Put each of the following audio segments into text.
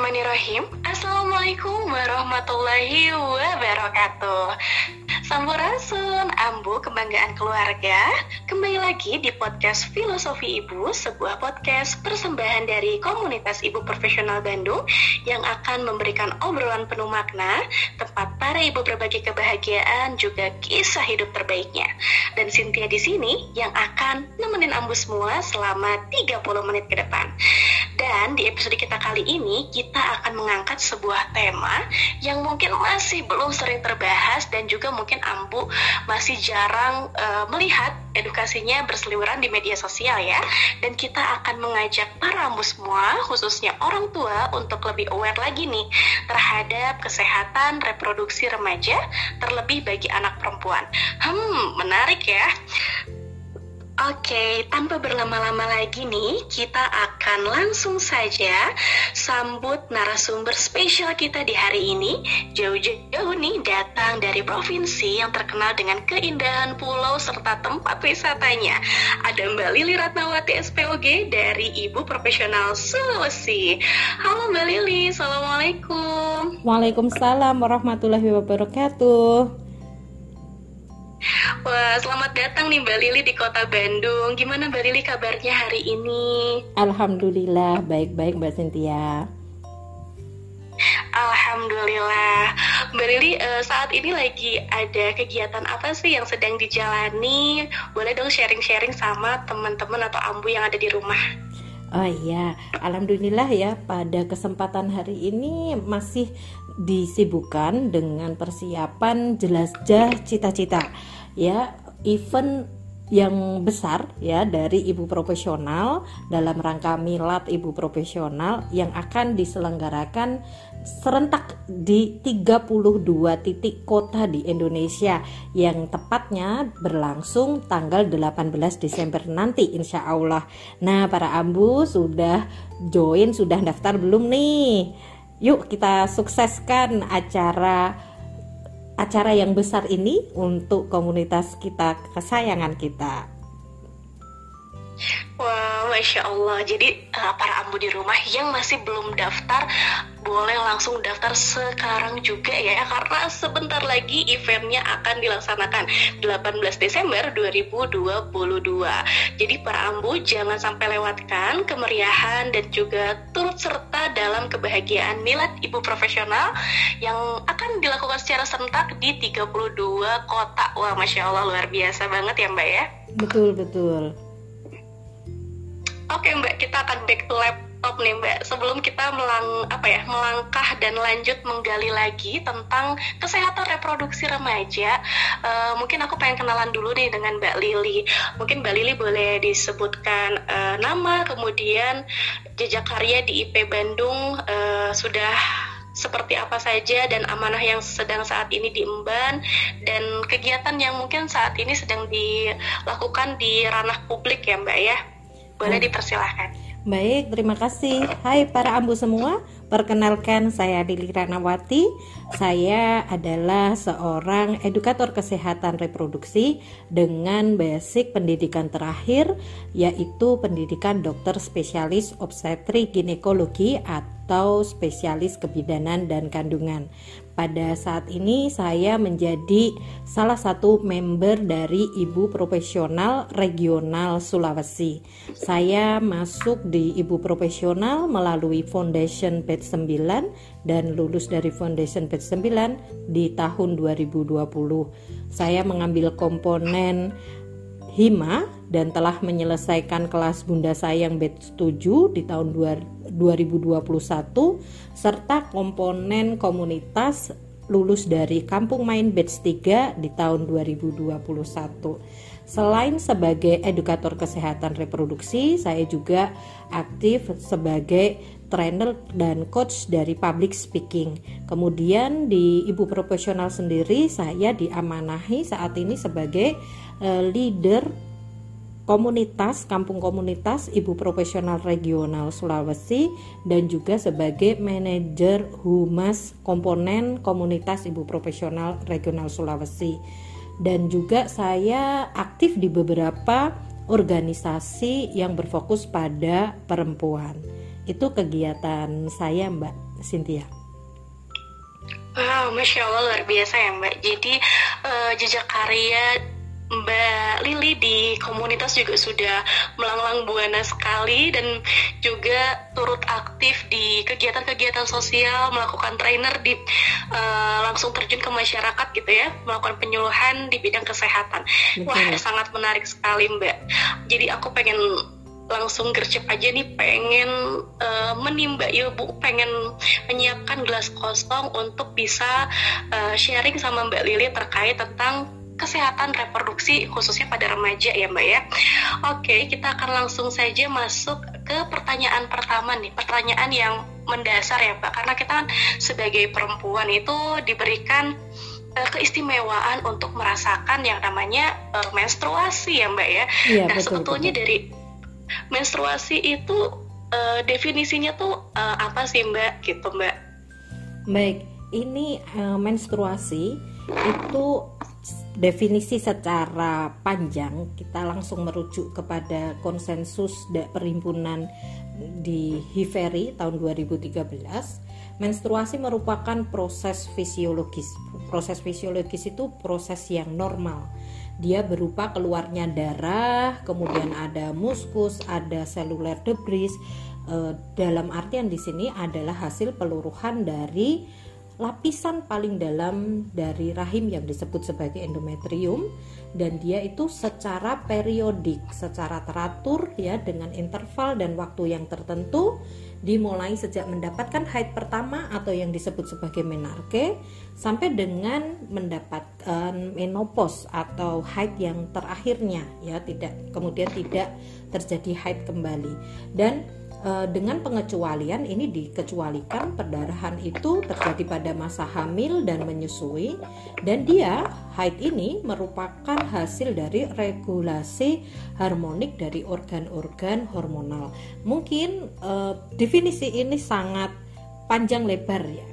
Bismillahirrahmanirrahim. Assalamualaikum warahmatullahi wabarakatuh. Sampurasun, Ambu Kebanggaan Keluarga. Kembali lagi di podcast Filosofi Ibu Sebuah podcast persembahan dari komunitas ibu profesional Bandung Yang akan memberikan obrolan penuh makna Tempat para ibu berbagi kebahagiaan juga kisah hidup terbaiknya. Dan Cynthia di sini yang akan nemenin Ambu semua selama 30 menit ke depan dan di episode kita kali ini kita akan mengangkat sebuah tema yang mungkin masih belum sering terbahas dan juga mungkin Ambu masih jarang uh, melihat edukasinya berseliweran di media sosial ya. Dan kita akan mengajak para Ambu semua khususnya orang tua untuk lebih aware lagi nih terhadap kesehatan reproduksi remaja terlebih bagi anak perempuan. Hmm, menarik ya. Oke, tanpa berlama-lama lagi nih, kita akan langsung saja sambut narasumber spesial kita di hari ini. Jauh-jauh nih datang dari provinsi yang terkenal dengan keindahan pulau serta tempat wisatanya. Ada Mbak Lili Ratnawati SPOG dari Ibu Profesional Sulawesi. Halo Mbak Lili, Assalamualaikum. Waalaikumsalam warahmatullahi wabarakatuh. Wah, selamat datang nih Mbak Lili di kota Bandung. Gimana Mbak Lili kabarnya hari ini? Alhamdulillah, baik-baik Mbak Cynthia. Alhamdulillah. Mbak Lili, uh, saat ini lagi ada kegiatan apa sih yang sedang dijalani? Boleh dong sharing-sharing sama teman-teman atau ambu yang ada di rumah? Oh iya, alhamdulillah ya pada kesempatan hari ini masih disibukkan dengan persiapan jelajah cita-cita. Ya event yang besar ya dari ibu profesional dalam rangka milad ibu profesional yang akan diselenggarakan serentak di 32 titik kota di Indonesia. Yang tepatnya berlangsung tanggal 18 Desember nanti insya Allah. Nah para ambu sudah join sudah daftar belum nih? Yuk kita sukseskan acara acara yang besar ini untuk komunitas kita kesayangan kita. Wow, masya Allah. Jadi uh, para ambu di rumah yang masih belum daftar boleh langsung daftar sekarang juga ya karena sebentar lagi eventnya akan dilaksanakan 18 Desember 2022. Jadi para ambu jangan sampai lewatkan kemeriahan dan juga turut serta dalam kebahagiaan milad ibu profesional yang akan dilakukan secara serentak di 32 kota. Wah, masya Allah luar biasa banget ya Mbak ya. Betul betul. Oke Mbak, kita akan back to laptop nih Mbak. Sebelum kita melang apa ya melangkah dan lanjut menggali lagi tentang kesehatan reproduksi remaja, uh, mungkin aku pengen kenalan dulu nih dengan Mbak Lili. Mungkin Mbak Lili boleh disebutkan uh, nama, kemudian jejak karya di IP Bandung uh, sudah seperti apa saja dan amanah yang sedang saat ini diemban dan kegiatan yang mungkin saat ini sedang dilakukan di ranah publik ya Mbak ya. Boleh dipersilahkan. Baik, terima kasih. Hai para ambu semua, perkenalkan saya Lili Ranawati. Saya adalah seorang edukator kesehatan reproduksi dengan basic pendidikan terakhir yaitu pendidikan dokter spesialis obstetrik ginekologi atau spesialis kebidanan dan kandungan. Pada saat ini saya menjadi salah satu member dari Ibu Profesional Regional Sulawesi. Saya masuk di Ibu Profesional melalui Foundation Batch 9 dan lulus dari Foundation Batch 9 di tahun 2020. Saya mengambil komponen Hima dan telah menyelesaikan kelas Bunda Sayang batch 7 di tahun 2021 serta komponen komunitas lulus dari Kampung Main batch 3 di tahun 2021. Selain sebagai edukator kesehatan reproduksi, saya juga aktif sebagai trainer dan coach dari public speaking. Kemudian di Ibu Profesional sendiri saya diamanahi saat ini sebagai uh, leader komunitas kampung komunitas ibu profesional regional Sulawesi dan juga sebagai manajer humas komponen komunitas ibu profesional regional Sulawesi dan juga saya aktif di beberapa organisasi yang berfokus pada perempuan itu kegiatan saya Mbak Cynthia. Wow, masya Allah luar biasa ya Mbak. Jadi uh, jejak karya Mbak Lili di komunitas juga sudah melanglang buana sekali dan juga turut aktif di kegiatan-kegiatan sosial, melakukan trainer di uh, langsung terjun ke masyarakat gitu ya, melakukan penyuluhan di bidang kesehatan. Betul. Wah, sangat menarik sekali Mbak. Jadi aku pengen langsung gercep aja nih pengen uh, menimba Bu, pengen menyiapkan gelas kosong untuk bisa uh, sharing sama Mbak Lili terkait tentang kesehatan reproduksi khususnya pada remaja ya Mbak ya. Oke, kita akan langsung saja masuk ke pertanyaan pertama nih, pertanyaan yang mendasar ya Mbak, karena kita kan sebagai perempuan itu diberikan uh, keistimewaan untuk merasakan yang namanya uh, menstruasi ya Mbak ya. Iya, nah betul, sebetulnya betul. dari menstruasi itu uh, definisinya tuh uh, apa sih Mbak gitu Mbak? Baik, ini uh, menstruasi itu definisi secara panjang kita langsung merujuk kepada konsensus perhimpunan di Hiveri tahun 2013 menstruasi merupakan proses fisiologis. Proses fisiologis itu proses yang normal. Dia berupa keluarnya darah kemudian ada muskus ada seluler debris. E, dalam artian di sini adalah hasil peluruhan dari lapisan paling dalam dari rahim yang disebut sebagai endometrium dan dia itu secara periodik, secara teratur ya dengan interval dan waktu yang tertentu dimulai sejak mendapatkan haid pertama atau yang disebut sebagai menarche sampai dengan mendapatkan menopause atau haid yang terakhirnya ya tidak kemudian tidak terjadi haid kembali. Dan Eh, dengan pengecualian ini dikecualikan perdarahan itu terjadi pada masa hamil dan menyusui dan dia haid ini merupakan hasil dari regulasi harmonik dari organ-organ hormonal. Mungkin uh, definisi ini sangat panjang lebar ya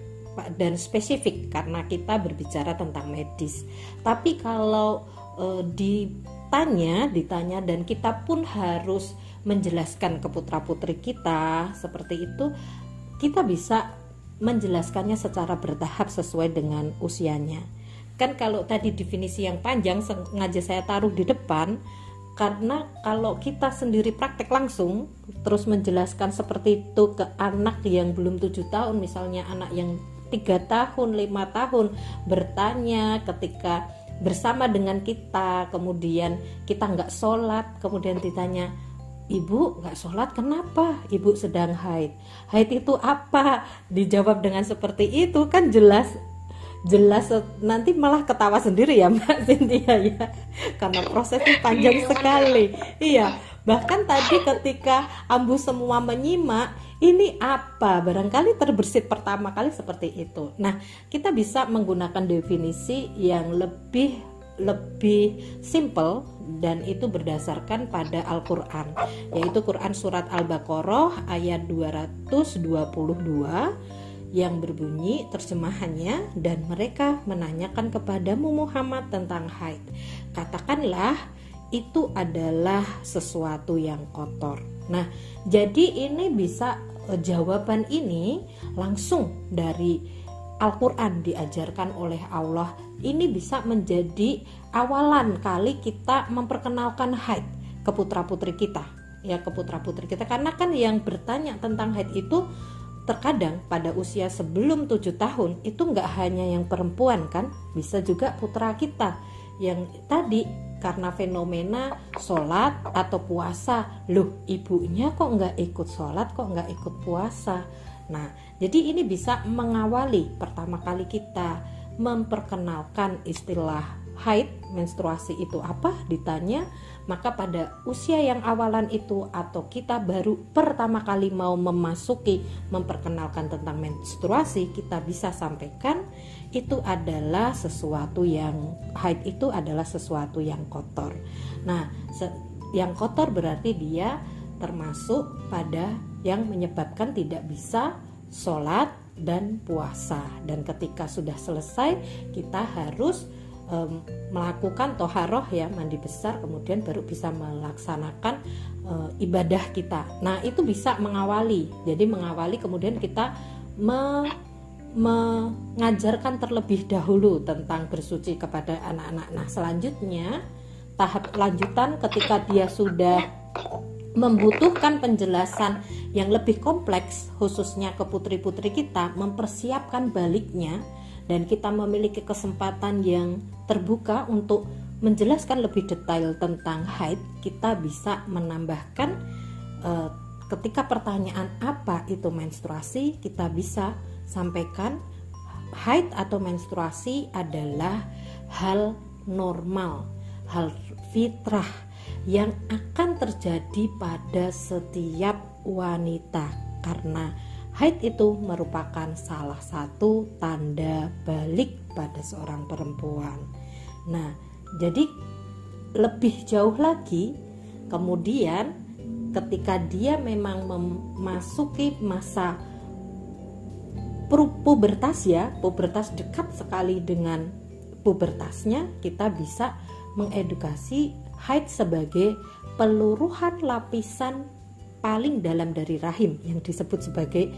dan spesifik karena kita berbicara tentang medis. Tapi kalau uh, ditanya, ditanya dan kita pun harus menjelaskan ke putra putri kita seperti itu kita bisa menjelaskannya secara bertahap sesuai dengan usianya. Kan kalau tadi definisi yang panjang sengaja saya taruh di depan karena kalau kita sendiri praktek langsung terus menjelaskan seperti itu ke anak yang belum tujuh tahun misalnya anak yang tiga tahun lima tahun bertanya ketika bersama dengan kita kemudian kita nggak sholat kemudian ditanya Ibu nggak sholat kenapa? Ibu sedang haid. Haid itu apa? Dijawab dengan seperti itu kan jelas jelas nanti malah ketawa sendiri ya Mbak Cynthia ya karena prosesnya panjang iya, sekali. Iya, bahkan tadi ketika ambu semua menyimak ini apa barangkali terbersit pertama kali seperti itu. Nah, kita bisa menggunakan definisi yang lebih lebih simple dan itu berdasarkan pada Al-Qur'an yaitu Quran surat Al-Baqarah ayat 222 yang berbunyi terjemahannya dan mereka menanyakan kepadamu Muhammad tentang haid. Katakanlah itu adalah sesuatu yang kotor. Nah jadi ini bisa eh, jawaban ini langsung dari Al-Quran diajarkan oleh Allah ini bisa menjadi awalan kali kita memperkenalkan haid ke putra putri kita ya ke putra putri kita. Karena kan yang bertanya tentang haid itu terkadang pada usia sebelum tujuh tahun itu nggak hanya yang perempuan kan bisa juga putra kita. Yang tadi karena fenomena sholat atau puasa loh ibunya kok nggak ikut sholat kok nggak ikut puasa nah jadi ini bisa mengawali pertama kali kita memperkenalkan istilah haid menstruasi itu apa ditanya maka pada usia yang awalan itu atau kita baru pertama kali mau memasuki memperkenalkan tentang menstruasi kita bisa sampaikan itu adalah sesuatu yang haid itu adalah sesuatu yang kotor. Nah yang kotor berarti dia termasuk pada yang menyebabkan tidak bisa sholat dan puasa. Dan ketika sudah selesai kita harus um, melakukan toharoh ya mandi besar kemudian baru bisa melaksanakan uh, ibadah kita. Nah itu bisa mengawali. Jadi mengawali kemudian kita me, mengajarkan terlebih dahulu tentang bersuci kepada anak-anak. Nah, selanjutnya tahap lanjutan ketika dia sudah membutuhkan penjelasan yang lebih kompleks khususnya ke putri-putri kita mempersiapkan baliknya dan kita memiliki kesempatan yang terbuka untuk menjelaskan lebih detail tentang haid kita bisa menambahkan uh, ketika pertanyaan apa itu menstruasi kita bisa sampaikan haid atau menstruasi adalah hal normal hal fitrah yang akan terjadi pada setiap wanita karena haid itu merupakan salah satu tanda balik pada seorang perempuan. Nah, jadi lebih jauh lagi kemudian ketika dia memang memasuki masa pubertas ya, pubertas dekat sekali dengan pubertasnya, kita bisa mengedukasi haid sebagai peluruhan lapisan paling dalam dari rahim yang disebut sebagai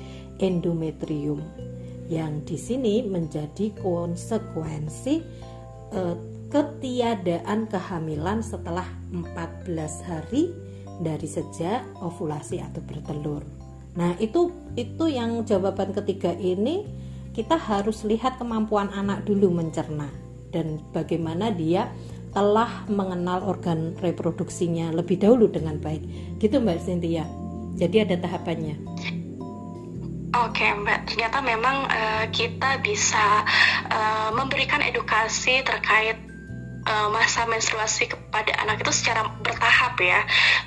endometrium yang di sini menjadi konsekuensi eh, ketiadaan kehamilan setelah 14 hari dari sejak ovulasi atau bertelur. Nah, itu itu yang jawaban ketiga ini kita harus lihat kemampuan anak dulu mencerna dan bagaimana dia telah mengenal organ reproduksinya lebih dahulu dengan baik. Gitu Mbak Cynthia. Jadi ada tahapannya. Oke Mbak, ternyata memang uh, kita bisa uh, memberikan edukasi terkait uh, masa menstruasi kepada anak itu secara bertahap ya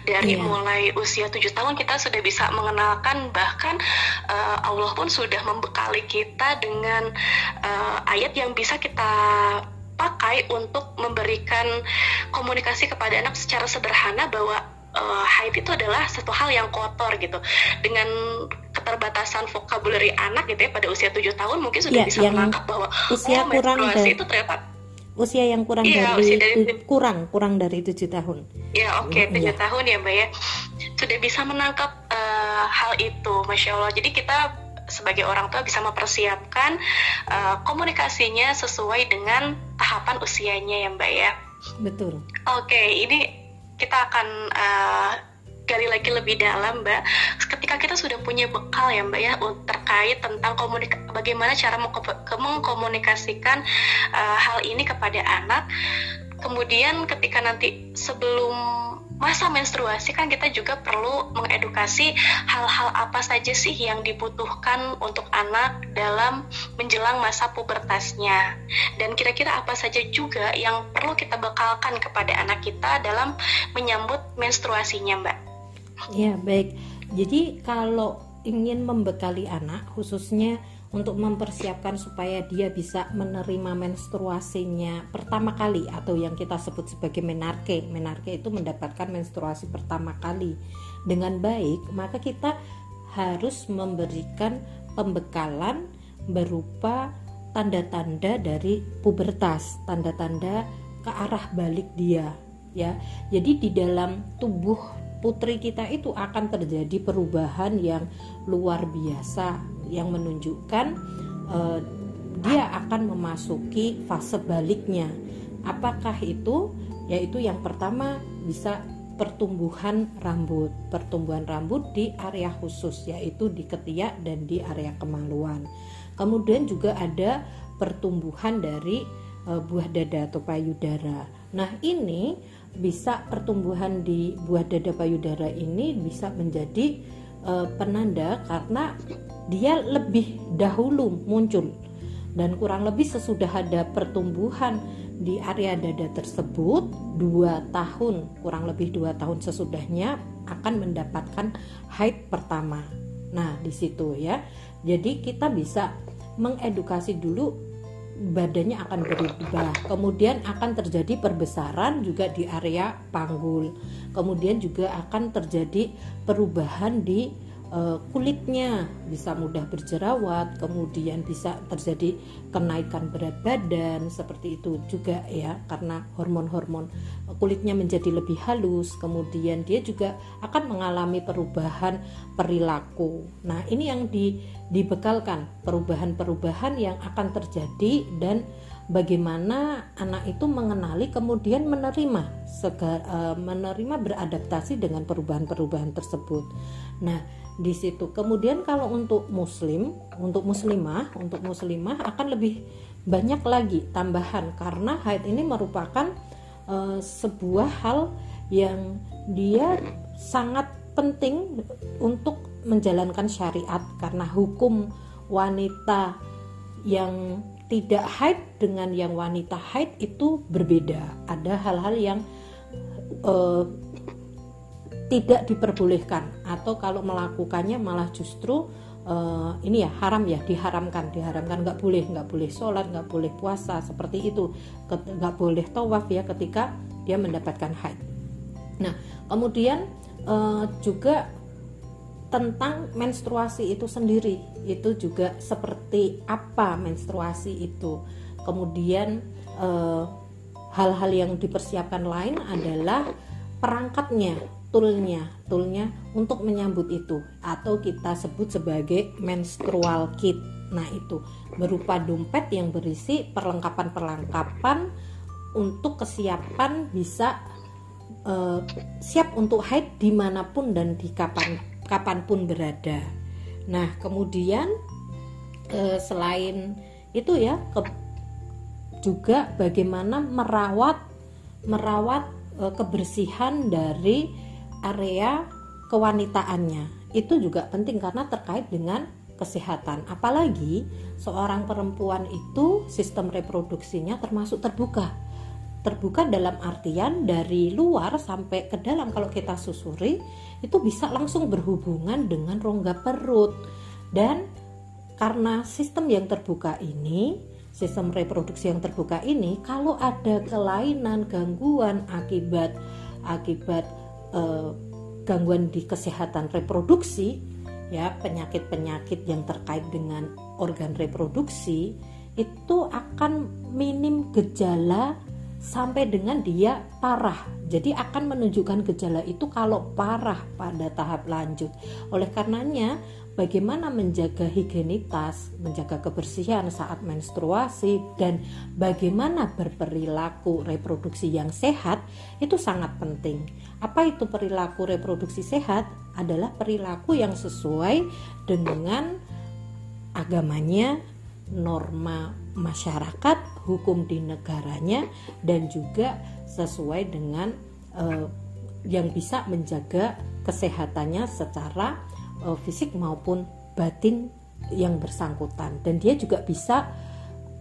dari yeah. mulai usia 7 tahun kita sudah bisa mengenalkan bahkan uh, Allah pun sudah membekali kita dengan uh, ayat yang bisa kita pakai untuk memberikan komunikasi kepada anak secara sederhana bahwa uh, haid itu adalah satu hal yang kotor gitu dengan keterbatasan vocabulary anak gitu ya pada usia tujuh tahun mungkin sudah ya, bisa menangkap bahwa usia oh, kurang dari, itu ternyata usia yang kurang iya, dari, dari kurang kurang dari tujuh tahun. Ya oke okay, iya. tujuh ya. tahun ya mbak ya sudah bisa menangkap uh, hal itu, masya Allah. Jadi kita sebagai orang tua bisa mempersiapkan uh, komunikasinya sesuai dengan tahapan usianya ya Mbak ya. Betul. Oke, okay, ini kita akan uh, gali lagi lebih dalam Mbak. Ketika kita sudah punya bekal ya Mbak ya terkait tentang komunika bagaimana cara mengkomunikasikan uh, hal ini kepada anak. Kemudian ketika nanti sebelum masa menstruasi kan kita juga perlu mengedukasi hal-hal apa saja sih yang dibutuhkan untuk anak dalam menjelang masa pubertasnya dan kira-kira apa saja juga yang perlu kita bekalkan kepada anak kita dalam menyambut menstruasinya Mbak. Ya baik, jadi kalau ingin membekali anak khususnya untuk mempersiapkan supaya dia bisa menerima menstruasinya pertama kali atau yang kita sebut sebagai menarke. Menarke itu mendapatkan menstruasi pertama kali dengan baik, maka kita harus memberikan pembekalan berupa tanda-tanda dari pubertas, tanda-tanda ke arah balik dia ya. Jadi di dalam tubuh putri kita itu akan terjadi perubahan yang luar biasa yang menunjukkan uh, dia akan memasuki fase baliknya. Apakah itu? Yaitu yang pertama bisa pertumbuhan rambut. Pertumbuhan rambut di area khusus yaitu di ketiak dan di area kemaluan. Kemudian juga ada pertumbuhan dari uh, buah dada atau payudara. Nah, ini bisa pertumbuhan di buah dada payudara ini bisa menjadi uh, penanda karena dia lebih dahulu muncul dan kurang lebih sesudah ada pertumbuhan di area dada tersebut dua tahun kurang lebih dua tahun sesudahnya akan mendapatkan haid pertama. Nah di situ ya. Jadi kita bisa mengedukasi dulu badannya akan berubah. Kemudian akan terjadi perbesaran juga di area panggul. Kemudian juga akan terjadi perubahan di uh, kulitnya. Bisa mudah berjerawat, kemudian bisa terjadi kenaikan berat badan seperti itu juga ya karena hormon-hormon kulitnya menjadi lebih halus, kemudian dia juga akan mengalami perubahan perilaku. Nah, ini yang di, dibekalkan perubahan-perubahan yang akan terjadi dan bagaimana anak itu mengenali kemudian menerima uh, menerima beradaptasi dengan perubahan-perubahan tersebut. Nah, di situ. Kemudian kalau untuk muslim, untuk muslimah, untuk muslimah akan lebih banyak lagi tambahan karena haid ini merupakan uh, sebuah hal yang dia sangat penting untuk menjalankan syariat karena hukum wanita yang tidak haid dengan yang wanita haid itu berbeda. Ada hal-hal yang uh, tidak diperbolehkan atau kalau melakukannya malah justru uh, ini ya haram ya diharamkan diharamkan. Nggak boleh nggak boleh sholat nggak boleh puasa seperti itu. Nggak boleh tawaf ya ketika dia mendapatkan haid. Nah kemudian uh, juga tentang menstruasi itu sendiri. Itu juga seperti apa menstruasi itu. Kemudian eh, hal-hal yang dipersiapkan lain adalah perangkatnya toolnya. Toolnya untuk menyambut itu. Atau kita sebut sebagai menstrual kit. Nah itu berupa dompet yang berisi perlengkapan-perlengkapan untuk kesiapan bisa uh, siap untuk haid di mana pun dan di kapan kapan pun berada. Nah kemudian uh, selain itu ya ke, juga bagaimana merawat merawat uh, kebersihan dari area kewanitaannya. Itu juga penting karena terkait dengan kesehatan. Apalagi seorang perempuan itu sistem reproduksinya termasuk terbuka terbuka dalam artian dari luar sampai ke dalam. Kalau kita susuri itu bisa langsung berhubungan dengan rongga perut. Dan karena sistem yang terbuka ini sistem reproduksi yang terbuka ini kalau ada kelainan gangguan akibat akibat eh, gangguan di kesehatan reproduksi ya penyakit-penyakit yang terkait dengan organ reproduksi itu akan minim gejala sampai dengan dia parah. Jadi akan menunjukkan gejala itu kalau parah pada tahap lanjut. Oleh karenanya, bagaimana menjaga higienitas, menjaga kebersihan saat menstruasi dan bagaimana berperilaku reproduksi yang sehat itu sangat penting. Apa itu perilaku reproduksi sehat? Adalah perilaku yang sesuai dengan agamanya, norma masyarakat, hukum di negaranya, dan juga sesuai dengan uh, yang bisa menjaga kesehatannya secara uh, fisik maupun batin yang bersangkutan. Dan dia juga bisa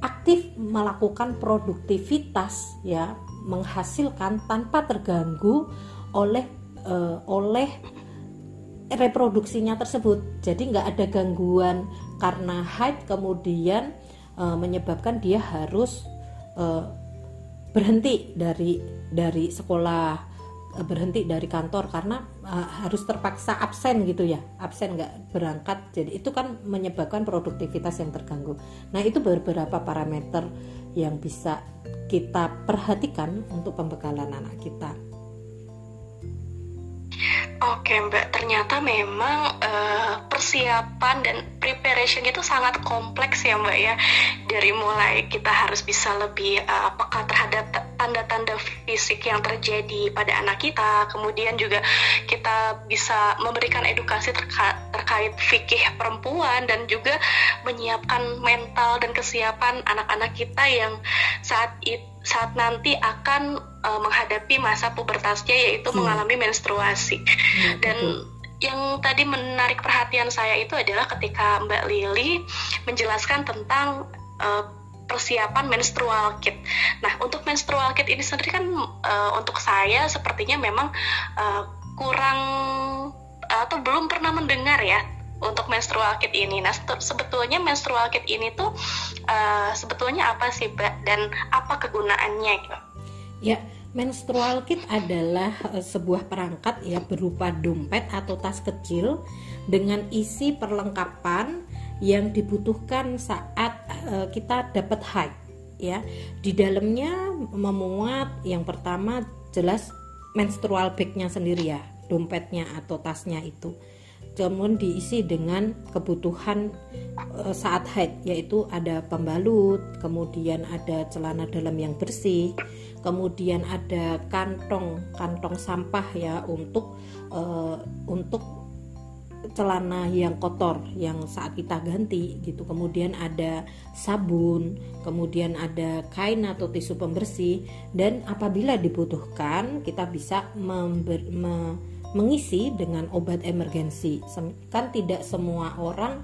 aktif melakukan produktivitas, ya, menghasilkan tanpa terganggu oleh uh, oleh reproduksinya tersebut. Jadi nggak ada gangguan karena haid kemudian e, menyebabkan dia harus e, berhenti dari dari sekolah e, berhenti dari kantor karena e, harus terpaksa absen gitu ya. Absen nggak berangkat. Jadi itu kan menyebabkan produktivitas yang terganggu. Nah itu beberapa parameter yang bisa kita perhatikan untuk pembekalan anak kita Oke Mbak, ternyata memang uh, persiapan dan preparation itu sangat kompleks ya Mbak ya. Dari mulai kita harus bisa lebih uh, peka terhadap tanda-tanda fisik yang terjadi pada anak kita, kemudian juga kita bisa memberikan edukasi terka terkait fikih perempuan dan juga menyiapkan mental dan kesiapan anak-anak kita yang saat itu saat nanti akan uh, menghadapi masa pubertasnya yaitu hmm. mengalami menstruasi hmm, dan betul. yang tadi menarik perhatian saya itu adalah ketika Mbak Lili menjelaskan tentang uh, persiapan menstrual kit. Nah, untuk menstrual kit ini sendiri kan uh, untuk saya sepertinya memang uh, kurang atau belum pernah mendengar ya untuk menstrual kit ini. Nah, sebetulnya menstrual kit ini tuh uh, sebetulnya apa sih, Mbak? Dan apa kegunaannya gitu? Ya, menstrual kit adalah uh, sebuah perangkat ya berupa dompet atau tas kecil dengan isi perlengkapan yang dibutuhkan saat uh, kita dapat haid ya. Di dalamnya memuat yang pertama jelas menstrual bagnya sendiri ya, dompetnya atau tasnya itu. Kemudian diisi dengan kebutuhan uh, saat haid yaitu ada pembalut, kemudian ada celana dalam yang bersih, kemudian ada kantong kantong sampah ya untuk uh, untuk celana yang kotor yang saat kita ganti gitu. Kemudian ada sabun kemudian ada kain atau tisu pembersih dan apabila dibutuhkan kita bisa member, me, mengisi dengan obat emergensi. Kan tidak semua orang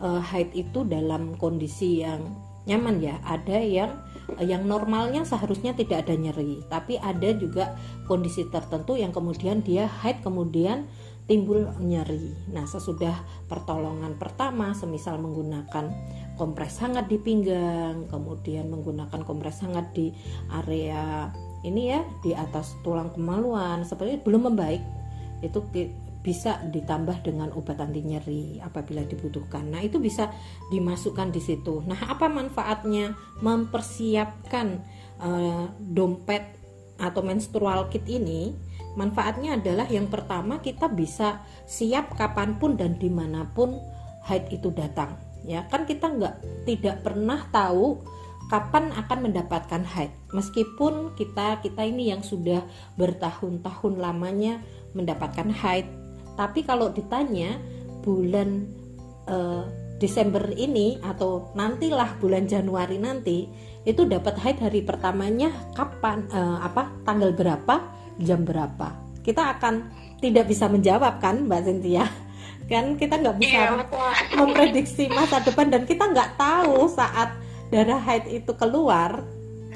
uh, haid itu dalam kondisi yang nyaman ya. Ada yang yang normalnya seharusnya tidak ada nyeri tapi ada juga kondisi tertentu yang kemudian dia haid kemudian timbul nyeri. Nah, sesudah pertolongan pertama, semisal menggunakan kompres hangat di pinggang, kemudian menggunakan kompres hangat di area ini ya, di atas tulang kemaluan, seperti belum membaik, itu bisa ditambah dengan obat anti nyeri apabila dibutuhkan. Nah, itu bisa dimasukkan di situ. Nah, apa manfaatnya mempersiapkan uh, dompet atau menstrual kit ini? Manfaatnya adalah yang pertama kita bisa siap kapan pun dan di mana pun haid itu datang. Ya kan kita nggak tidak pernah tahu kapan akan mendapatkan haid. Meskipun kita kita ini yang sudah bertahun-tahun lamanya mendapatkan haid, tapi kalau ditanya bulan uh, Desember ini atau nantilah bulan Januari nanti itu dapat haid hari pertamanya kapan uh, apa tanggal berapa jam berapa. Kita akan tidak bisa menjawab kan Mbak Cynthia? Kan kita nggak bisa iya, memprediksi masa depan dan kita nggak tahu saat darah haid itu keluar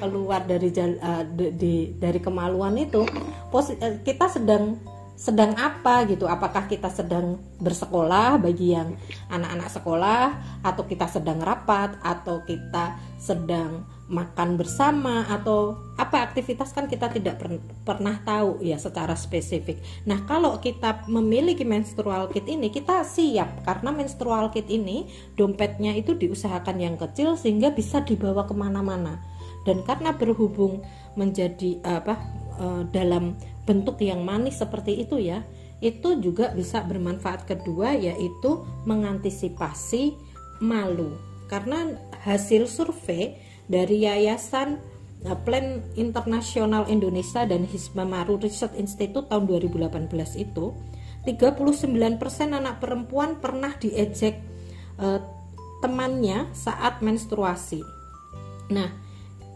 keluar dari uh, di, dari kemaluan itu. Posi, uh, kita sedang sedang apa gitu. Apakah kita sedang bersekolah bagi yang anak-anak sekolah atau kita sedang rapat atau kita sedang makan bersama atau apa aktivitas kan kita tidak per pernah tahu ya secara spesifik. Nah kalau kita memiliki menstrual kit ini kita siap. Karena menstrual kit ini dompetnya itu diusahakan yang kecil sehingga bisa dibawa ke mana-mana. Dan karena berhubung menjadi apa uh, dalam bentuk yang manis seperti itu ya itu juga bisa bermanfaat kedua yaitu mengantisipasi malu karena hasil survei dari Yayasan uh, Plan Internasional Indonesia dan Hismamaru Research Institute tahun 2018 itu 39% anak perempuan pernah diejek uh, temannya saat menstruasi. Nah,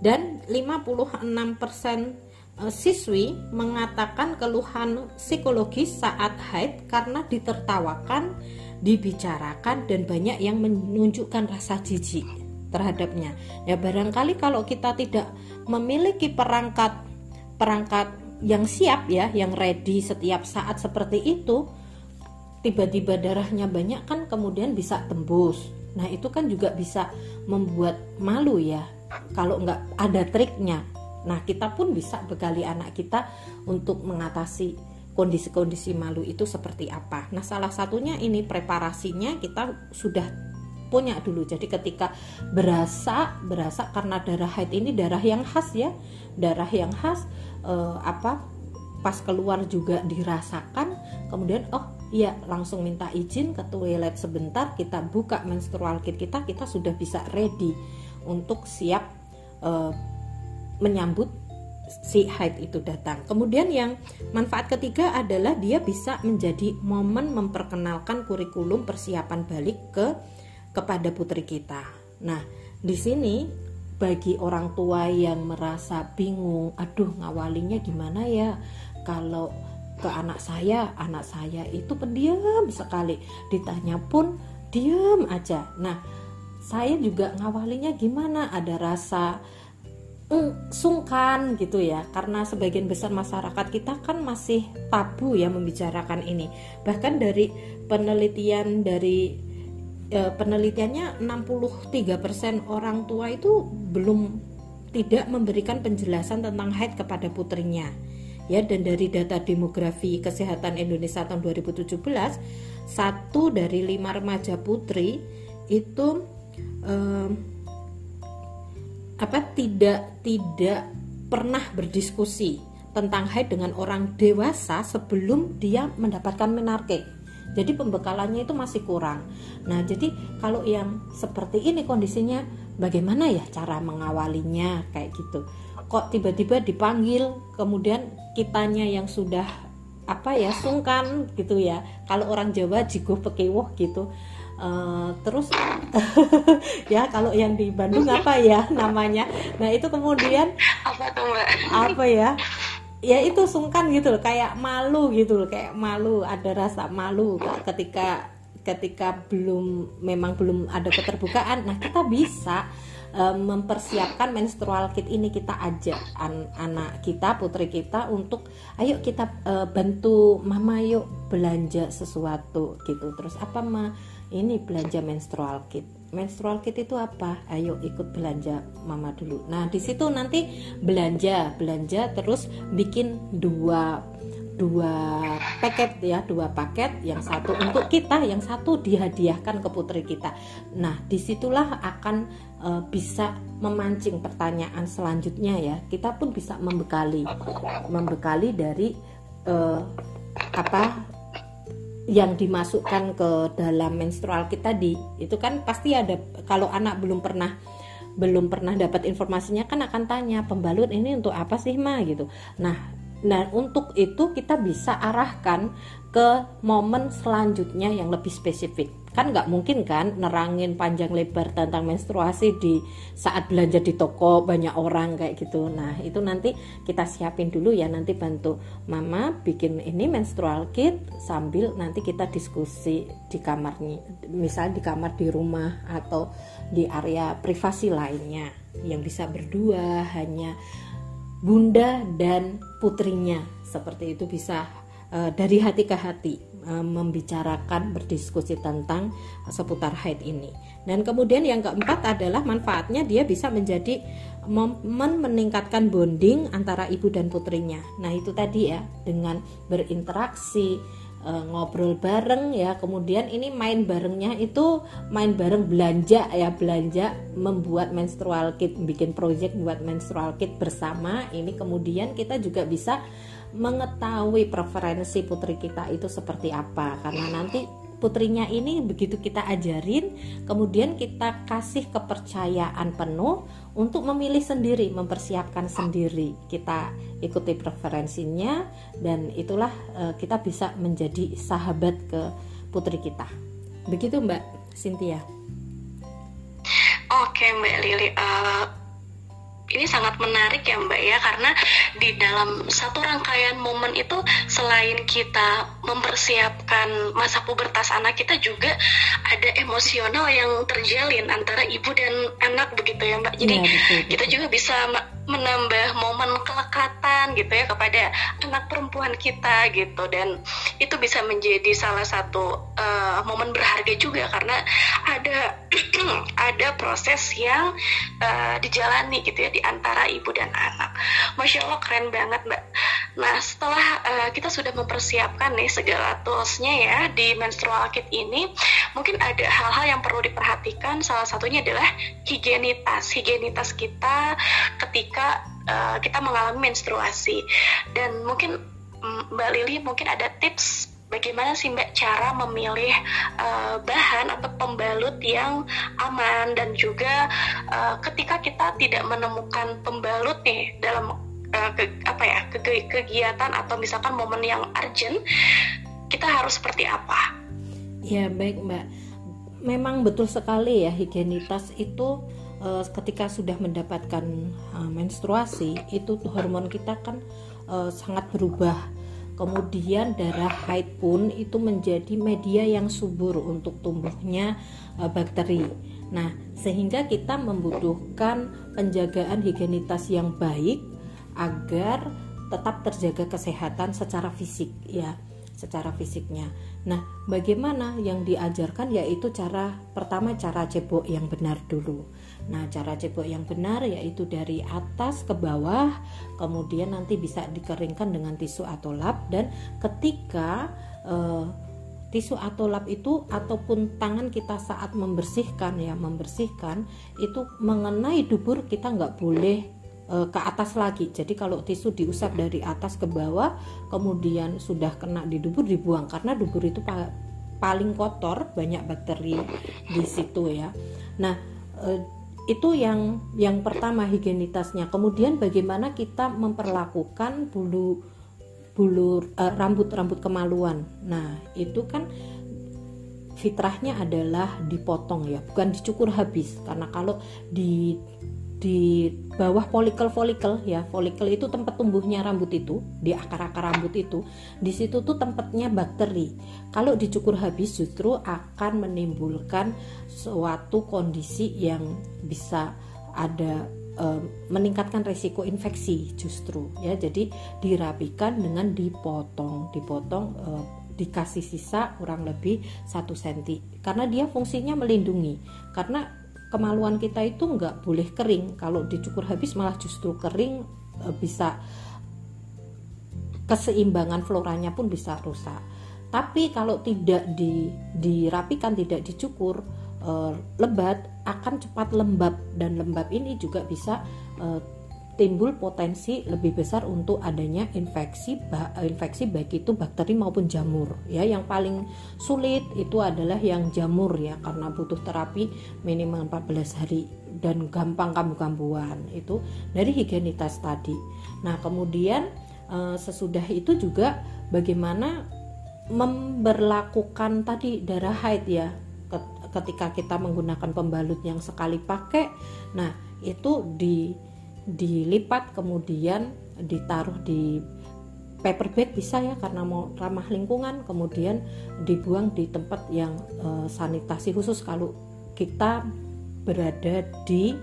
dan 56% uh, siswi mengatakan keluhan psikologis saat haid karena ditertawakan, dibicarakan dan banyak yang menunjukkan rasa jijik terhadapnya. Ya barangkali kalau kita tidak memiliki perangkat perangkat yang siap ya, yang ready setiap saat seperti itu, tiba-tiba darahnya banyak kan kemudian bisa tembus. Nah itu kan juga bisa membuat malu ya kalau nggak ada triknya. Nah kita pun bisa bekali anak kita untuk mengatasi kondisi-kondisi malu itu seperti apa. Nah salah satunya ini preparasinya kita sudah punya dulu jadi ketika berasa berasa karena darah haid ini darah yang khas ya darah yang khas eh, apa pas keluar juga dirasakan kemudian oh iya langsung minta izin ke toilet sebentar kita buka menstrual kit kita kita sudah bisa ready untuk siap eh, menyambut si haid itu datang. Kemudian yang manfaat ketiga adalah dia bisa menjadi momen memperkenalkan kurikulum persiapan balik ke kepada putri kita. Nah, di sini bagi orang tua yang merasa bingung, aduh ngawalinya gimana ya kalau ke anak saya, anak saya itu pendiam sekali, ditanya pun diam aja. Nah, saya juga ngawalinya gimana? Ada rasa sungkan gitu ya karena sebagian besar masyarakat kita kan masih tabu ya membicarakan ini. Bahkan dari penelitian dari e, penelitiannya 63% orang tua itu belum tidak memberikan penjelasan tentang haid kepada putrinya. Ya dan dari data demografi kesehatan Indonesia tahun 2017 satu dari lima remaja putri itu eh, apa tidak tidak pernah berdiskusi tentang haid dengan orang dewasa sebelum dia mendapatkan menarke. Jadi pembekalannya itu masih kurang. Nah, jadi kalau yang seperti ini kondisinya bagaimana ya cara mengawalinya kayak gitu. Kok tiba-tiba dipanggil kemudian kitanya yang sudah apa ya sungkan gitu ya. Kalau orang Jawa jigo pekewoh gitu. Uh, terus ya kalau yang di Bandung apa ya namanya? Nah itu kemudian apa tuh mbak? apa ya? Ya itu sungkan gitu loh kayak malu gitu loh kayak malu ada rasa malu ketika ketika belum memang belum ada keterbukaan. Nah kita bisa uh, mempersiapkan menstrual kit ini kita ajak an anak kita putri kita untuk ayo kita uh, bantu mama yuk belanja sesuatu gitu. Terus apa ma ini belanja menstrual kit menstrual kit itu apa? Ayo ikut belanja mama dulu. Nah, di situ nanti belanja, belanja terus bikin dua dua paket ya, dua paket, yang satu untuk kita, yang satu dihadiahkan ke putri kita. Nah, di situlah akan e, bisa memancing pertanyaan selanjutnya ya. Kita pun bisa membekali, membekali dari e, apa yang dimasukkan ke dalam menstrual kita di itu kan pasti ada kalau anak belum pernah belum pernah dapat informasinya kan akan tanya pembalut ini untuk apa sih ma? gitu. Nah nah untuk itu kita bisa arahkan ke momen selanjutnya yang lebih spesifik kan nggak mungkin kan nerangin panjang lebar tentang menstruasi di saat belanja di toko banyak orang kayak gitu. Nah itu nanti kita siapin dulu ya nanti bantu mama bikin ini menstrual kit sambil nanti kita diskusi di kamarnya misal di kamar di rumah atau di area privasi lainnya yang bisa berdua hanya bunda dan putrinya. Seperti itu bisa uh, dari hati ke hati uh, membicarakan berdiskusi tentang seputar haid ini. Dan kemudian yang keempat adalah manfaatnya dia bisa menjadi momen meningkatkan bonding antara ibu dan putrinya. Nah, itu tadi ya dengan berinteraksi uh, ngobrol bareng ya kemudian ini main barengnya itu main bareng belanja ya belanja membuat menstrual kit bikin project buat menstrual kit bersama ini kemudian kita juga bisa mengetahui preferensi putri kita itu seperti apa. Karena nanti putrinya ini begitu kita ajarin kemudian kita kasih kepercayaan penuh untuk memilih sendiri mempersiapkan sendiri. Kita ikuti preferensinya dan itulah uh, kita bisa menjadi sahabat ke putri kita. Begitu Mbak Cynthia. Oke Mbak Lili uh ini sangat menarik ya Mbak ya karena di dalam satu rangkaian momen itu selain kita mempersiapkan masa pubertas anak kita juga ada emosional yang terjalin antara ibu dan anak begitu ya Mbak. Jadi ya, betul, betul. kita juga bisa menambah momen kelekatan gitu ya kepada anak perempuan kita gitu dan itu bisa menjadi salah satu uh, momen berharga juga karena ada ada proses yang uh, dijalani gitu ya di antara ibu dan anak. Masya Allah keren banget mbak. Nah setelah uh, kita sudah mempersiapkan nih segala toolsnya ya di menstrual kit ini, mungkin ada hal-hal yang perlu diperhatikan. Salah satunya adalah higienitas, higienitas kita ketika uh, kita mengalami menstruasi. Dan mungkin mm, Mbak Lili mungkin ada tips bagaimana sih Mbak cara memilih uh, bahan atau pembalut yang aman dan juga uh, ketika kita tidak menemukan pembalut nih dalam uh, ke, apa ya ke, kegiatan atau misalkan momen yang urgent kita harus seperti apa? Ya baik Mbak, memang betul sekali ya higienitas itu uh, ketika sudah mendapatkan uh, menstruasi itu hormon kita kan uh, sangat berubah Kemudian darah haid pun itu menjadi media yang subur untuk tumbuhnya uh, bakteri. Nah, sehingga kita membutuhkan penjagaan higienitas yang baik agar tetap terjaga kesehatan secara fisik ya. Secara fisiknya. Nah, bagaimana yang diajarkan yaitu cara pertama cara cebok yang benar dulu. Nah, cara cebok yang benar yaitu dari atas ke bawah, kemudian nanti bisa dikeringkan dengan tisu atau lap dan ketika eh, tisu atau lap itu ataupun tangan kita saat membersihkan ya membersihkan itu mengenai dubur kita nggak boleh e, ke atas lagi. Jadi kalau tisu diusap dari atas ke bawah kemudian sudah kena di dubur dibuang. Karena dubur itu pa paling kotor banyak bakteri di situ ya. Nah e, itu yang yang pertama higienitasnya. Kemudian bagaimana kita memperlakukan bulu bulu uh, rambut rambut kemaluan. Nah itu kan fitrahnya adalah dipotong ya bukan dicukur habis. Karena kalau di di bawah folikel-folikel ya. Folikel itu tempat tumbuhnya rambut itu di akar-akar rambut itu di situ tuh tempatnya bakteri. Kalau dicukur habis justru akan menimbulkan suatu kondisi yang bisa ada meningkatkan resiko infeksi justru ya. Jadi dirapikan dengan dipotong. Dipotong e, dikasih sisa kurang lebih satu cm karena dia fungsinya melindungi. Karena kemaluan kita itu nggak boleh kering. Kalau dicukur habis malah justru kering e, bisa keseimbangan floranya pun bisa rusak. Tapi kalau tidak di, dirapikan tidak dicukur uh, lebat akan cepat lembab. Dan lembab ini juga bisa uh, timbul potensi lebih besar untuk adanya infeksi infeksi baik itu bakteri maupun jamur ya. Yang paling sulit itu adalah yang jamur ya karena butuh terapi minimal 14 hari dan gampang kambuh-kambuhan itu dari higienitas tadi. Nah kemudian uh, sesudah itu juga bagaimana memberlakukan tadi darah haid ya ketika kita menggunakan pembalut yang sekali pakai. Nah itu di dilipat kemudian ditaruh di paper bag bisa ya karena mau ramah lingkungan kemudian dibuang di tempat yang e, sanitasi khusus. Kalau kita berada di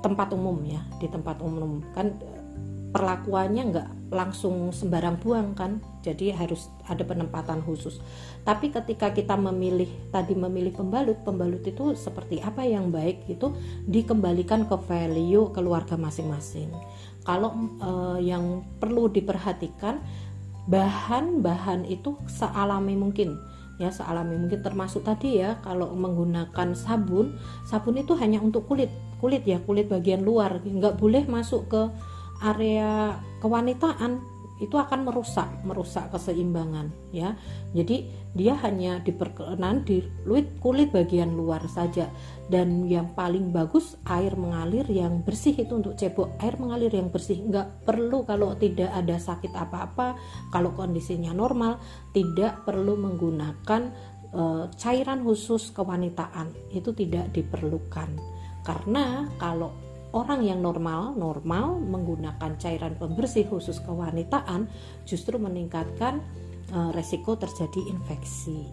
tempat umum ya di tempat umum. Kan perlakuannya nggak langsung sembarang buang kan? Jadi harus ada penempatan khusus. Tapi ketika kita memilih tadi memilih pembalut pembalut itu seperti apa yang baik itu dikembalikan ke value keluarga masing-masing. Kalau eh, yang perlu diperhatikan bahan-bahan itu sealami mungkin. Ya sealami mungkin termasuk tadi ya kalau menggunakan sabun sabun itu hanya untuk kulit. Kulit ya kulit bagian luar. Nggak boleh masuk ke area kewanitaan itu akan merusak merusak keseimbangan ya. Jadi dia hanya diperkenan di kulit kulit bagian luar saja. Dan yang paling bagus air mengalir yang bersih itu untuk cebok. Air mengalir yang bersih. Nggak perlu kalau tidak ada sakit apa-apa kalau kondisinya normal tidak perlu menggunakan e, cairan khusus kewanitaan. Itu tidak diperlukan. Karena kalau orang yang normal normal menggunakan cairan pembersih khusus kewanitaan justru meningkatkan e, resiko terjadi infeksi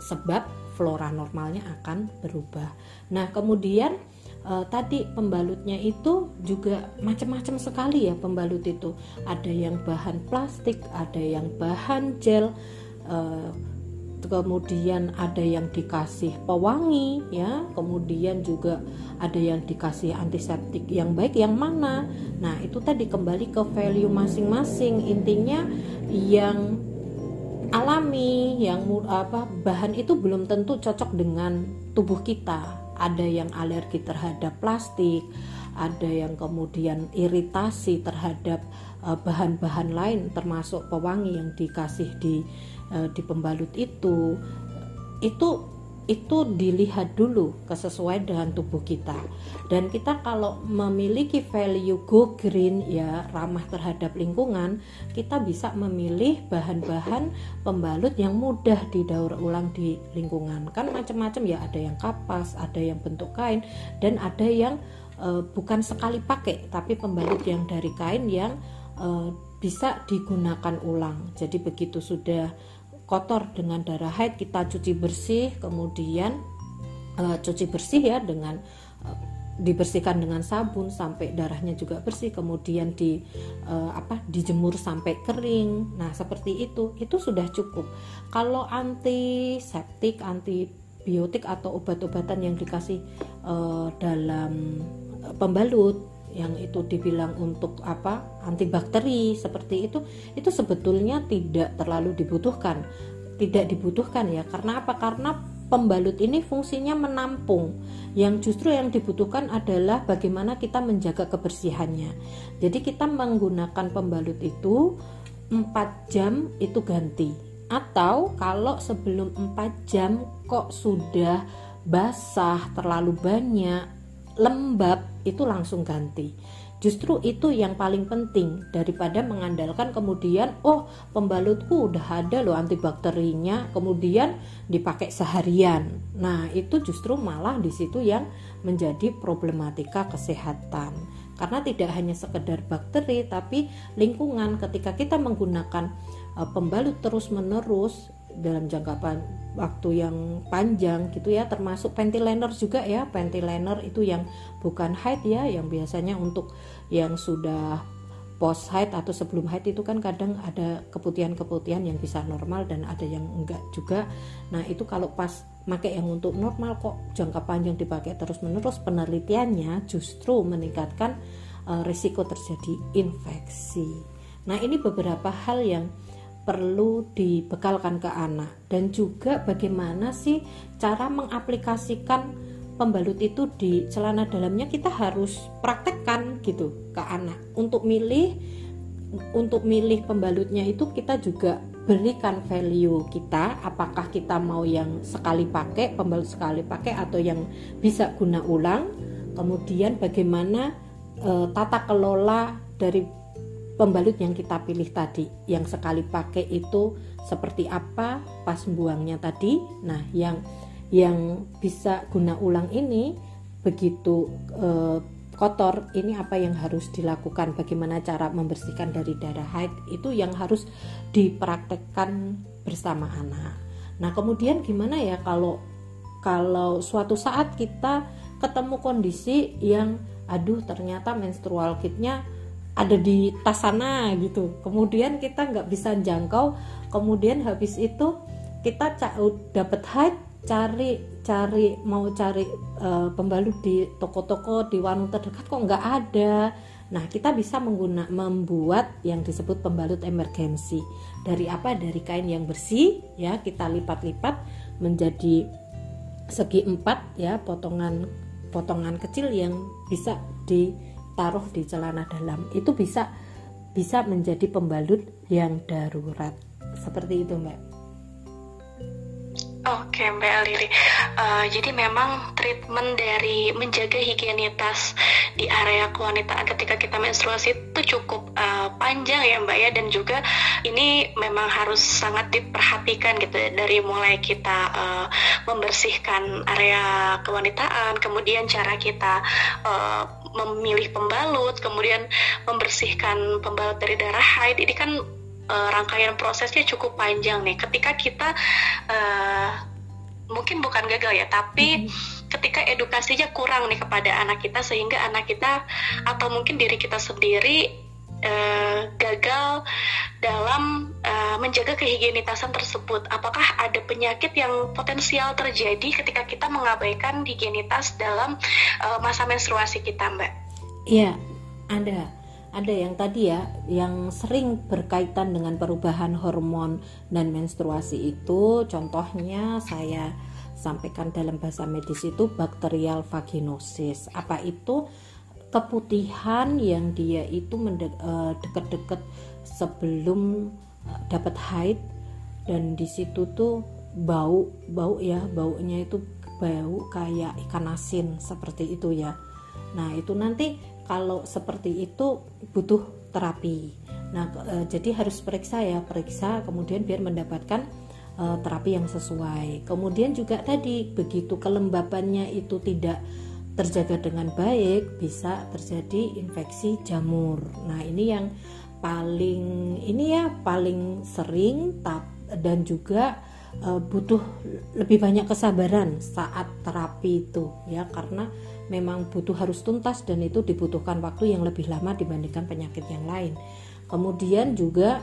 sebab flora normalnya akan berubah. Nah, kemudian e, tadi pembalutnya itu juga macam-macam sekali ya pembalut itu. Ada yang bahan plastik, ada yang bahan gel, e, kemudian ada yang dikasih pewangi ya. Kemudian juga ada yang dikasih antiseptik yang baik yang mana. Nah itu tadi kembali ke value masing-masing. Intinya yang alami yang apa bahan itu belum tentu cocok dengan tubuh kita. Ada yang alergi terhadap plastik ada yang kemudian iritasi terhadap eh, bahan-bahan lain termasuk pewangi yang dikasih di uh, di pembalut itu. Itu itu dilihat dulu kesesuaian dengan tubuh kita. Dan kita kalau memiliki value go green ya ramah terhadap lingkungan kita bisa memilih bahan-bahan pembalut yang mudah didaur ulang di lingkungan. Kan macam-macam ya ada yang kapas ada yang bentuk kain dan ada yang uh, bukan sekali pakai tapi pembalut yang dari kain yang uh, bisa digunakan ulang. Jadi begitu sudah kotor dengan darah haid kita cuci bersih kemudian uh, cuci bersih ya dengan dibersihkan dengan sabun sampai darahnya juga bersih kemudian di uh, apa dijemur sampai kering. Nah seperti itu. Itu sudah cukup. Kalau antiseptik antibiotik atau obat-obatan yang dikasih uh, dalam pembalut yang itu dibilang untuk apa antibakteri seperti itu itu sebetulnya tidak terlalu dibutuhkan tidak dibutuhkan ya karena apa karena pembalut ini fungsinya menampung. Yang justru yang dibutuhkan adalah bagaimana kita menjaga kebersihannya. Jadi kita menggunakan pembalut itu 4 jam itu ganti. Atau kalau sebelum 4 jam kok sudah basah terlalu banyak, lembab itu langsung ganti. Justru itu yang paling penting daripada mengandalkan kemudian oh pembalutku udah ada loh antibakterinya kemudian dipakai seharian. Nah, itu justru malah di situ yang menjadi problematika kesehatan. Karena tidak hanya sekedar bakteri tapi lingkungan ketika kita menggunakan uh, pembalut terus-menerus dalam jangka waktu yang panjang gitu ya termasuk ventilator juga ya. Ventilator itu yang bukan haid ya yang biasanya untuk yang sudah post haid atau sebelum haid itu kan kadang ada keputihan-keputihan yang bisa normal dan ada yang enggak juga. Nah itu kalau pas pakai yang untuk normal kok jangka panjang dipakai terus menerus penelitiannya justru meningkatkan uh, risiko terjadi infeksi. Nah ini beberapa hal yang perlu dibekalkan ke anak dan juga bagaimana sih cara mengaplikasikan pembalut itu di celana dalamnya kita harus praktekkan gitu ke anak untuk milih untuk milih pembalutnya itu kita juga berikan value kita. Apakah kita mau yang sekali pakai pembalut sekali pakai atau yang bisa guna ulang. Kemudian bagaimana e, tata kelola dari pembalut yang kita pilih tadi. Yang sekali pakai itu seperti apa pas buangnya tadi. Nah yang yang bisa guna ulang ini begitu eh, kotor ini apa yang harus dilakukan? Bagaimana cara membersihkan dari darah haid? Itu yang harus dipraktekkan bersama anak. Nah kemudian gimana ya kalau kalau suatu saat kita ketemu kondisi yang aduh ternyata menstrual kitnya ada di tas sana gitu. Kemudian kita nggak bisa jangkau. Kemudian habis itu kita dapat haid cari cari mau cari uh, pembalut di toko-toko di warung terdekat kok nggak ada. Nah kita bisa mengguna membuat yang disebut pembalut emergensi. Dari apa? Dari kain yang bersih ya kita lipat-lipat menjadi segi empat ya potongan potongan kecil yang bisa di taruh di celana dalam. Itu bisa bisa menjadi pembalut yang darurat. Seperti itu mbak. Oke Mbak Aliri, uh, jadi memang treatment dari menjaga higienitas di area kewanitaan ketika kita menstruasi itu cukup uh, panjang ya Mbak ya. Dan juga ini memang harus sangat diperhatikan gitu ya dari mulai kita uh, membersihkan area kewanitaan, kemudian cara kita uh, memilih pembalut, kemudian membersihkan pembalut dari darah haid, ini kan uh, rangkaian prosesnya cukup panjang nih. Ketika kita uh, mungkin bukan gagal ya, tapi mm-hmm. ketika edukasinya kurang nih kepada anak kita sehingga anak kita atau mungkin diri kita sendiri uh, gagal dalam uh, menjaga kehigienitasan tersebut. Apakah ada penyakit yang potensial terjadi ketika kita mengabaikan higienitas dalam uh, masa menstruasi kita, Mbak? Iya, ada ada yang tadi ya yang sering berkaitan dengan perubahan hormon dan menstruasi itu contohnya saya sampaikan dalam bahasa medis itu bakterial vaginosis apa itu keputihan yang dia itu eh, deket-deket sebelum eh, dapat haid dan di situ tuh bau bau ya baunya itu bau kayak ikan asin seperti itu ya nah itu nanti kalau seperti itu butuh terapi. Nah, e, jadi harus periksa ya, periksa kemudian biar mendapatkan e, terapi yang sesuai. Kemudian juga tadi begitu kelembabannya itu tidak terjaga dengan baik, bisa terjadi infeksi jamur. Nah, ini yang paling ini ya paling sering dan juga e, butuh lebih banyak kesabaran saat terapi itu ya karena memang butuh harus tuntas dan itu dibutuhkan waktu yang lebih lama dibandingkan penyakit yang lain. Kemudian juga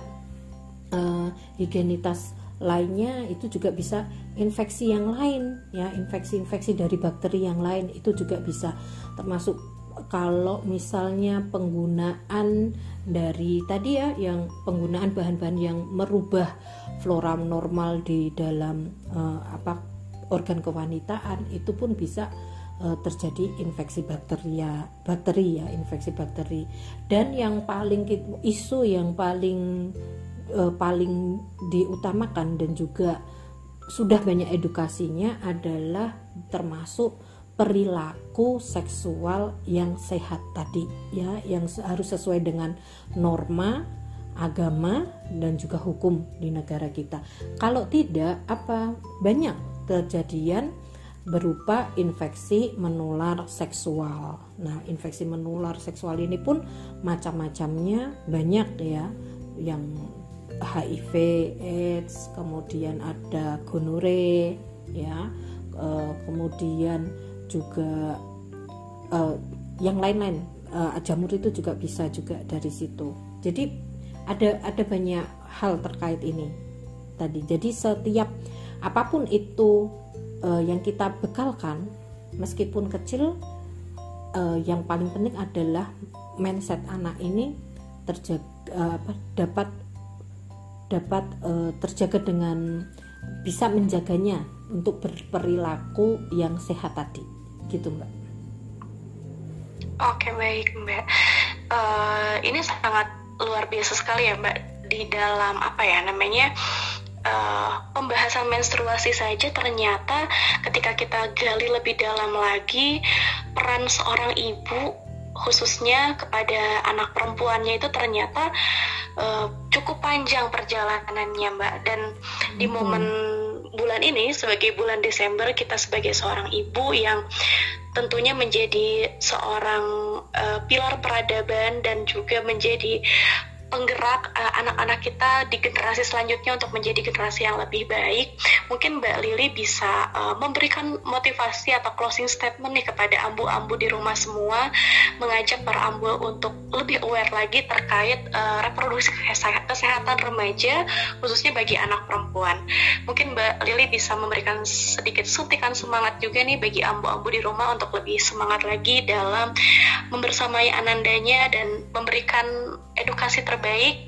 uh, higienitas lainnya itu juga bisa infeksi yang lain ya infeksi-infeksi dari bakteri yang lain itu juga bisa. Termasuk kalau misalnya penggunaan dari tadi ya yang penggunaan bahan-bahan yang merubah flora normal di dalam uh, apa organ kewanitaan itu pun bisa uh, terjadi infeksi bakteria bakteri ya infeksi bakteri. Dan yang paling isu yang paling uh, paling diutamakan dan juga sudah banyak edukasinya adalah termasuk perilaku seksual yang sehat tadi ya yang harus sesuai dengan norma agama dan juga hukum di negara kita. Kalau tidak apa banyak kejadian berupa infeksi menular seksual. Nah, infeksi menular seksual ini pun macam-macamnya banyak ya yang HIV, AIDS, kemudian ada gonore ya, eh, kemudian juga uh, yang lain-lain. Uh, jamur itu juga bisa juga dari situ. Jadi ada ada banyak hal terkait ini tadi. Jadi setiap apa pun itu uh, yang kita bekalkan meskipun kecil uh, yang paling penting adalah mindset anak ini terjaga uh, apa, dapat dapat uh, terjaga dengan bisa menjaganya untuk berperilaku yang sehat tadi. Gitu mbak. Oke baik mbak. Uh, ini sangat luar biasa sekali ya mbak. Di dalam apa ya namanya uh, pembahasan menstruasi saja ternyata ketika kita gali lebih dalam lagi peran seorang ibu khususnya kepada anak perempuannya itu ternyata uh, cukup panjang perjalanannya mbak. Dan di momen bulan ini sebagai bulan Desember kita sebagai seorang ibu yang tentunya menjadi seorang uh, pilar peradaban dan juga menjadi penggerak uh, anak-anak kita di generasi selanjutnya untuk menjadi generasi yang lebih baik. Mungkin Mbak Lili bisa uh, memberikan motivasi atau closing statement nih kepada ambu-ambu di rumah semua, mengajak para ambu untuk lebih aware lagi terkait uh, reproduksi kesehatan remaja, khususnya bagi anak perempuan. Mungkin Mbak Lili bisa memberikan sedikit suntikan semangat juga nih bagi ambu-ambu di rumah untuk lebih semangat lagi dalam membersamai anandanya dan memberikan edukasi terbaik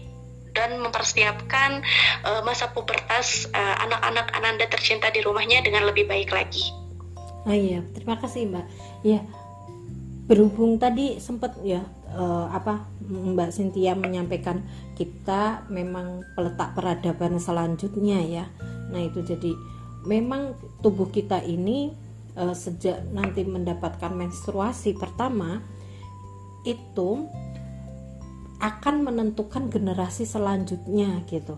dan mempersiapkan uh, masa pubertas uh, anak-anak Ananda tercinta di rumahnya dengan lebih baik lagi. Oh iya, terima kasih Mbak. Ya, berhubung tadi sempat ya uh, apa Mbak Cynthia menyampaikan kita memang peletak peradaban selanjutnya ya. Nah itu jadi memang tubuh kita ini uh, sejak nanti mendapatkan menstruasi pertama itu akan menentukan generasi selanjutnya gitu.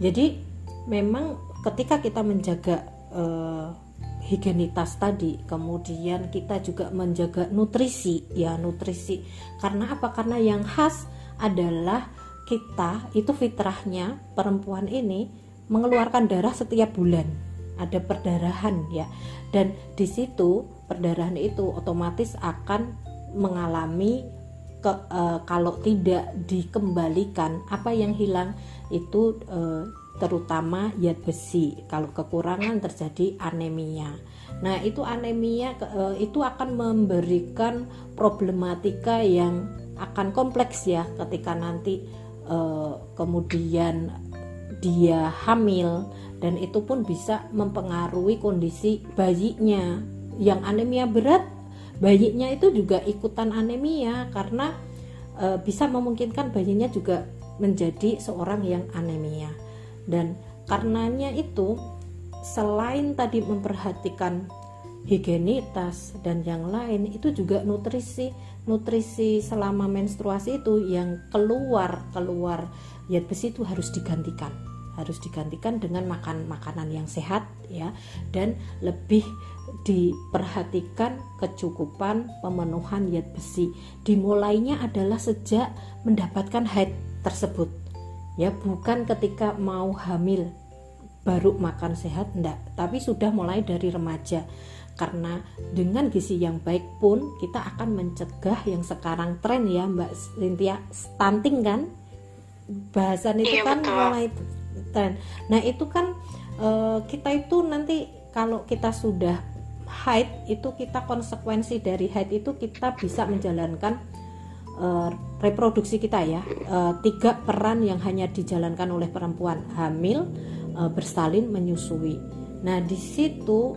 Jadi memang ketika kita menjaga uh, higienitas tadi, kemudian kita juga menjaga nutrisi ya nutrisi. Karena apa? Karena yang khas adalah kita itu fitrahnya perempuan ini mengeluarkan darah setiap bulan. Ada perdarahan ya. Dan di situ perdarahan itu otomatis akan mengalami ke, uh, kalau tidak dikembalikan apa yang hilang itu uh, terutama zat besi. Kalau kekurangan terjadi anemia. Nah itu anemia uh, itu akan memberikan problematika yang akan kompleks ya ketika nanti uh, kemudian dia hamil dan itu pun bisa mempengaruhi kondisi bayinya. Yang anemia berat bayinya itu juga ikutan anemia karena e, bisa memungkinkan bayinya juga menjadi seorang yang anemia. Dan karenanya itu selain tadi memperhatikan higienitas dan yang lain itu juga nutrisi nutrisi selama menstruasi itu yang keluar keluar. Zat besi itu harus digantikan harus digantikan dengan makan makanan yang sehat ya. Dan lebih diperhatikan kecukupan pemenuhan zat besi. Dimulainya adalah sejak mendapatkan haid tersebut. Ya bukan ketika mau hamil baru makan sehat enggak tapi sudah mulai dari remaja. Karena dengan gizi yang baik pun kita akan mencegah yang sekarang tren ya Mbak Cynthia. Stunting kan? Bahasan itu iya, kan betul. mulai tren. Nah itu kan uh, kita itu nanti kalau kita sudah haid itu kita konsekuensi dari haid itu kita bisa menjalankan uh, reproduksi kita ya. Uh, tiga peran yang hanya dijalankan oleh perempuan hamil uh, bersalin menyusui. Nah di situ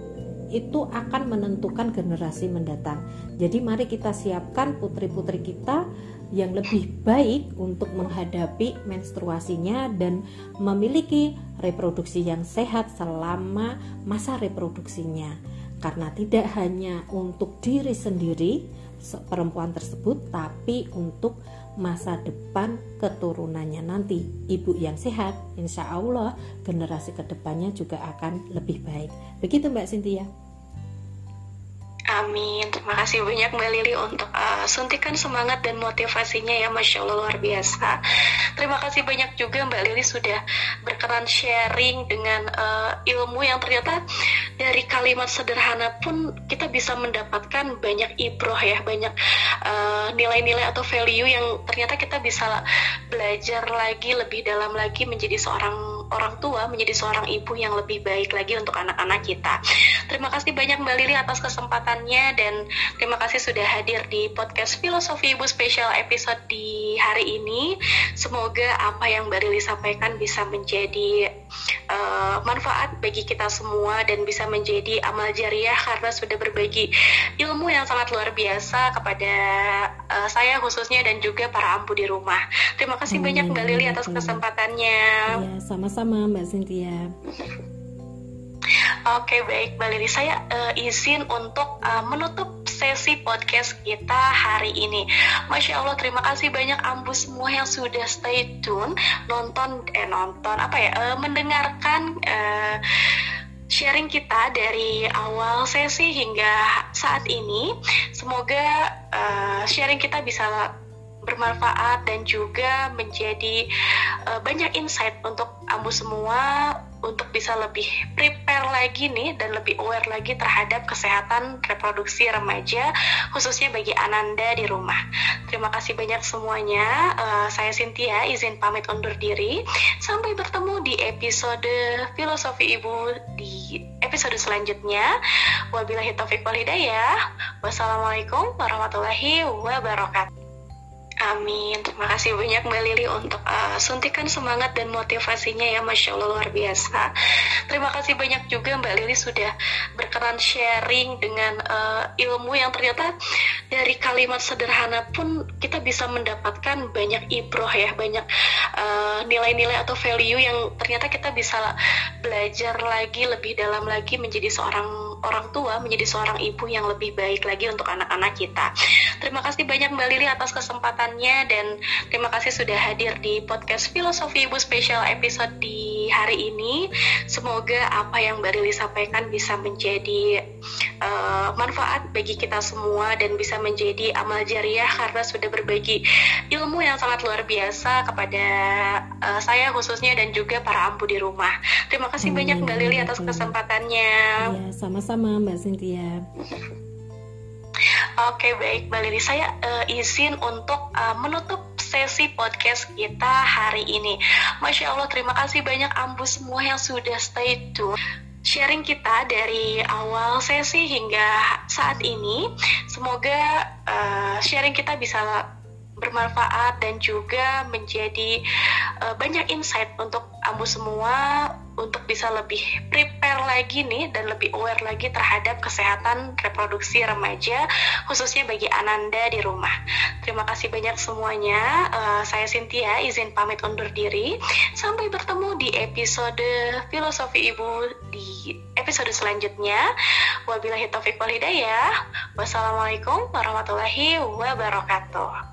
itu akan menentukan generasi mendatang. Jadi mari kita siapkan putri-putri kita yang lebih baik untuk menghadapi menstruasinya dan memiliki reproduksi yang sehat selama masa reproduksinya karena tidak hanya untuk diri sendiri perempuan tersebut tapi untuk masa depan keturunannya nanti. Ibu yang sehat insya Allah generasi ke depannya juga akan lebih baik. Begitu Mbak Cynthia Amin. Terima kasih banyak Mbak Lili untuk uh, suntikan semangat dan motivasinya ya, Masya Allah luar biasa. Terima kasih banyak juga Mbak Lili sudah berkenan sharing dengan uh, ilmu yang ternyata dari kalimat sederhana pun kita bisa mendapatkan banyak ibroh ya, banyak eh, nilai-nilai uh, atau value yang ternyata kita bisa belajar lagi lebih dalam lagi menjadi seorang orang tua menjadi seorang ibu yang lebih baik lagi untuk anak-anak kita. Terima kasih banyak Mbak Lili atas kesempatannya dan terima kasih sudah hadir di podcast Filosofi Ibu Spesial episode di hari ini. Semoga apa yang Mbak Lili sampaikan bisa menjadi uh, manfaat bagi kita semua dan bisa menjadi amal jariah karena sudah berbagi ilmu yang sangat luar biasa kepada uh, saya khususnya dan juga para ampu di rumah. Terima kasih hmm, banyak Mbak Lili atas kesempatannya. Ya, sama-sama sama Mbak Cynthia. Oke baik Mbak Lili, saya uh, izin untuk uh, menutup sesi podcast kita hari ini. Masya Allah terima kasih banyak ambu semua yang sudah stay tune nonton eh nonton apa ya uh, mendengarkan uh, sharing kita dari awal sesi hingga saat ini. Semoga uh, sharing kita bisa bermanfaat dan juga menjadi uh, banyak insight untuk ambu semua untuk bisa lebih prepare lagi nih dan lebih aware lagi terhadap kesehatan reproduksi remaja khususnya bagi Ananda di rumah. Terima kasih banyak semuanya. Uh, saya Cynthia izin pamit undur diri. Sampai bertemu di episode Filosofi Ibu di episode selanjutnya. Wabillahi taufiq wal hidayah. Wassalamualaikum warahmatullahi wabarakatuh. Amin. Terima kasih banyak Mbak Lili untuk uh, suntikan semangat dan motivasinya ya, Masya Allah luar biasa. Terima kasih banyak juga Mbak Lili sudah berkenan sharing dengan uh, ilmu yang ternyata dari kalimat sederhana pun kita bisa mendapatkan banyak ibroh ya, banyak uh, nilai-nilai uh, atau value yang ternyata kita bisa belajar lagi lebih dalam lagi menjadi seorang orang tua, menjadi seorang ibu yang lebih baik lagi untuk anak-anak kita. Terima kasih banyak Mbak Lili atas kesempatan kesempataannya dan terima kasih sudah hadir di podcast Filosofi Ibu Spesial episode di hari ini. Semoga apa yang Mbak Rili sampaikan bisa menjadi uh, manfaat bagi kita semua dan bisa menjadi amal jariah karena sudah berbagi ilmu yang sangat luar biasa kepada uh, saya khususnya dan juga para ampu di rumah. Terima kasih banyak Mbak Lili atas kesempatannya. Ya, sama-sama Mbak Cynthia. Oke baik Mbak Lili, saya uh, izin untuk uh, menutup sesi podcast kita hari ini. Masya Allah terima kasih banyak ambu semua yang sudah stay tune sharing kita dari awal sesi hingga saat ini. Semoga uh, sharing kita bisa bermanfaat dan juga menjadi uh, banyak insight untuk ambu semua untuk bisa lebih prepare lagi nih dan lebih aware lagi terhadap kesehatan reproduksi remaja khususnya bagi Ananda di rumah. Terima kasih banyak semuanya. Uh, saya Cynthia izin pamit undur diri. Sampai bertemu di episode Filosofi Ibu di episode selanjutnya. Wabillahi taufiq wal hidayah. Wassalamualaikum warahmatullahi wabarakatuh.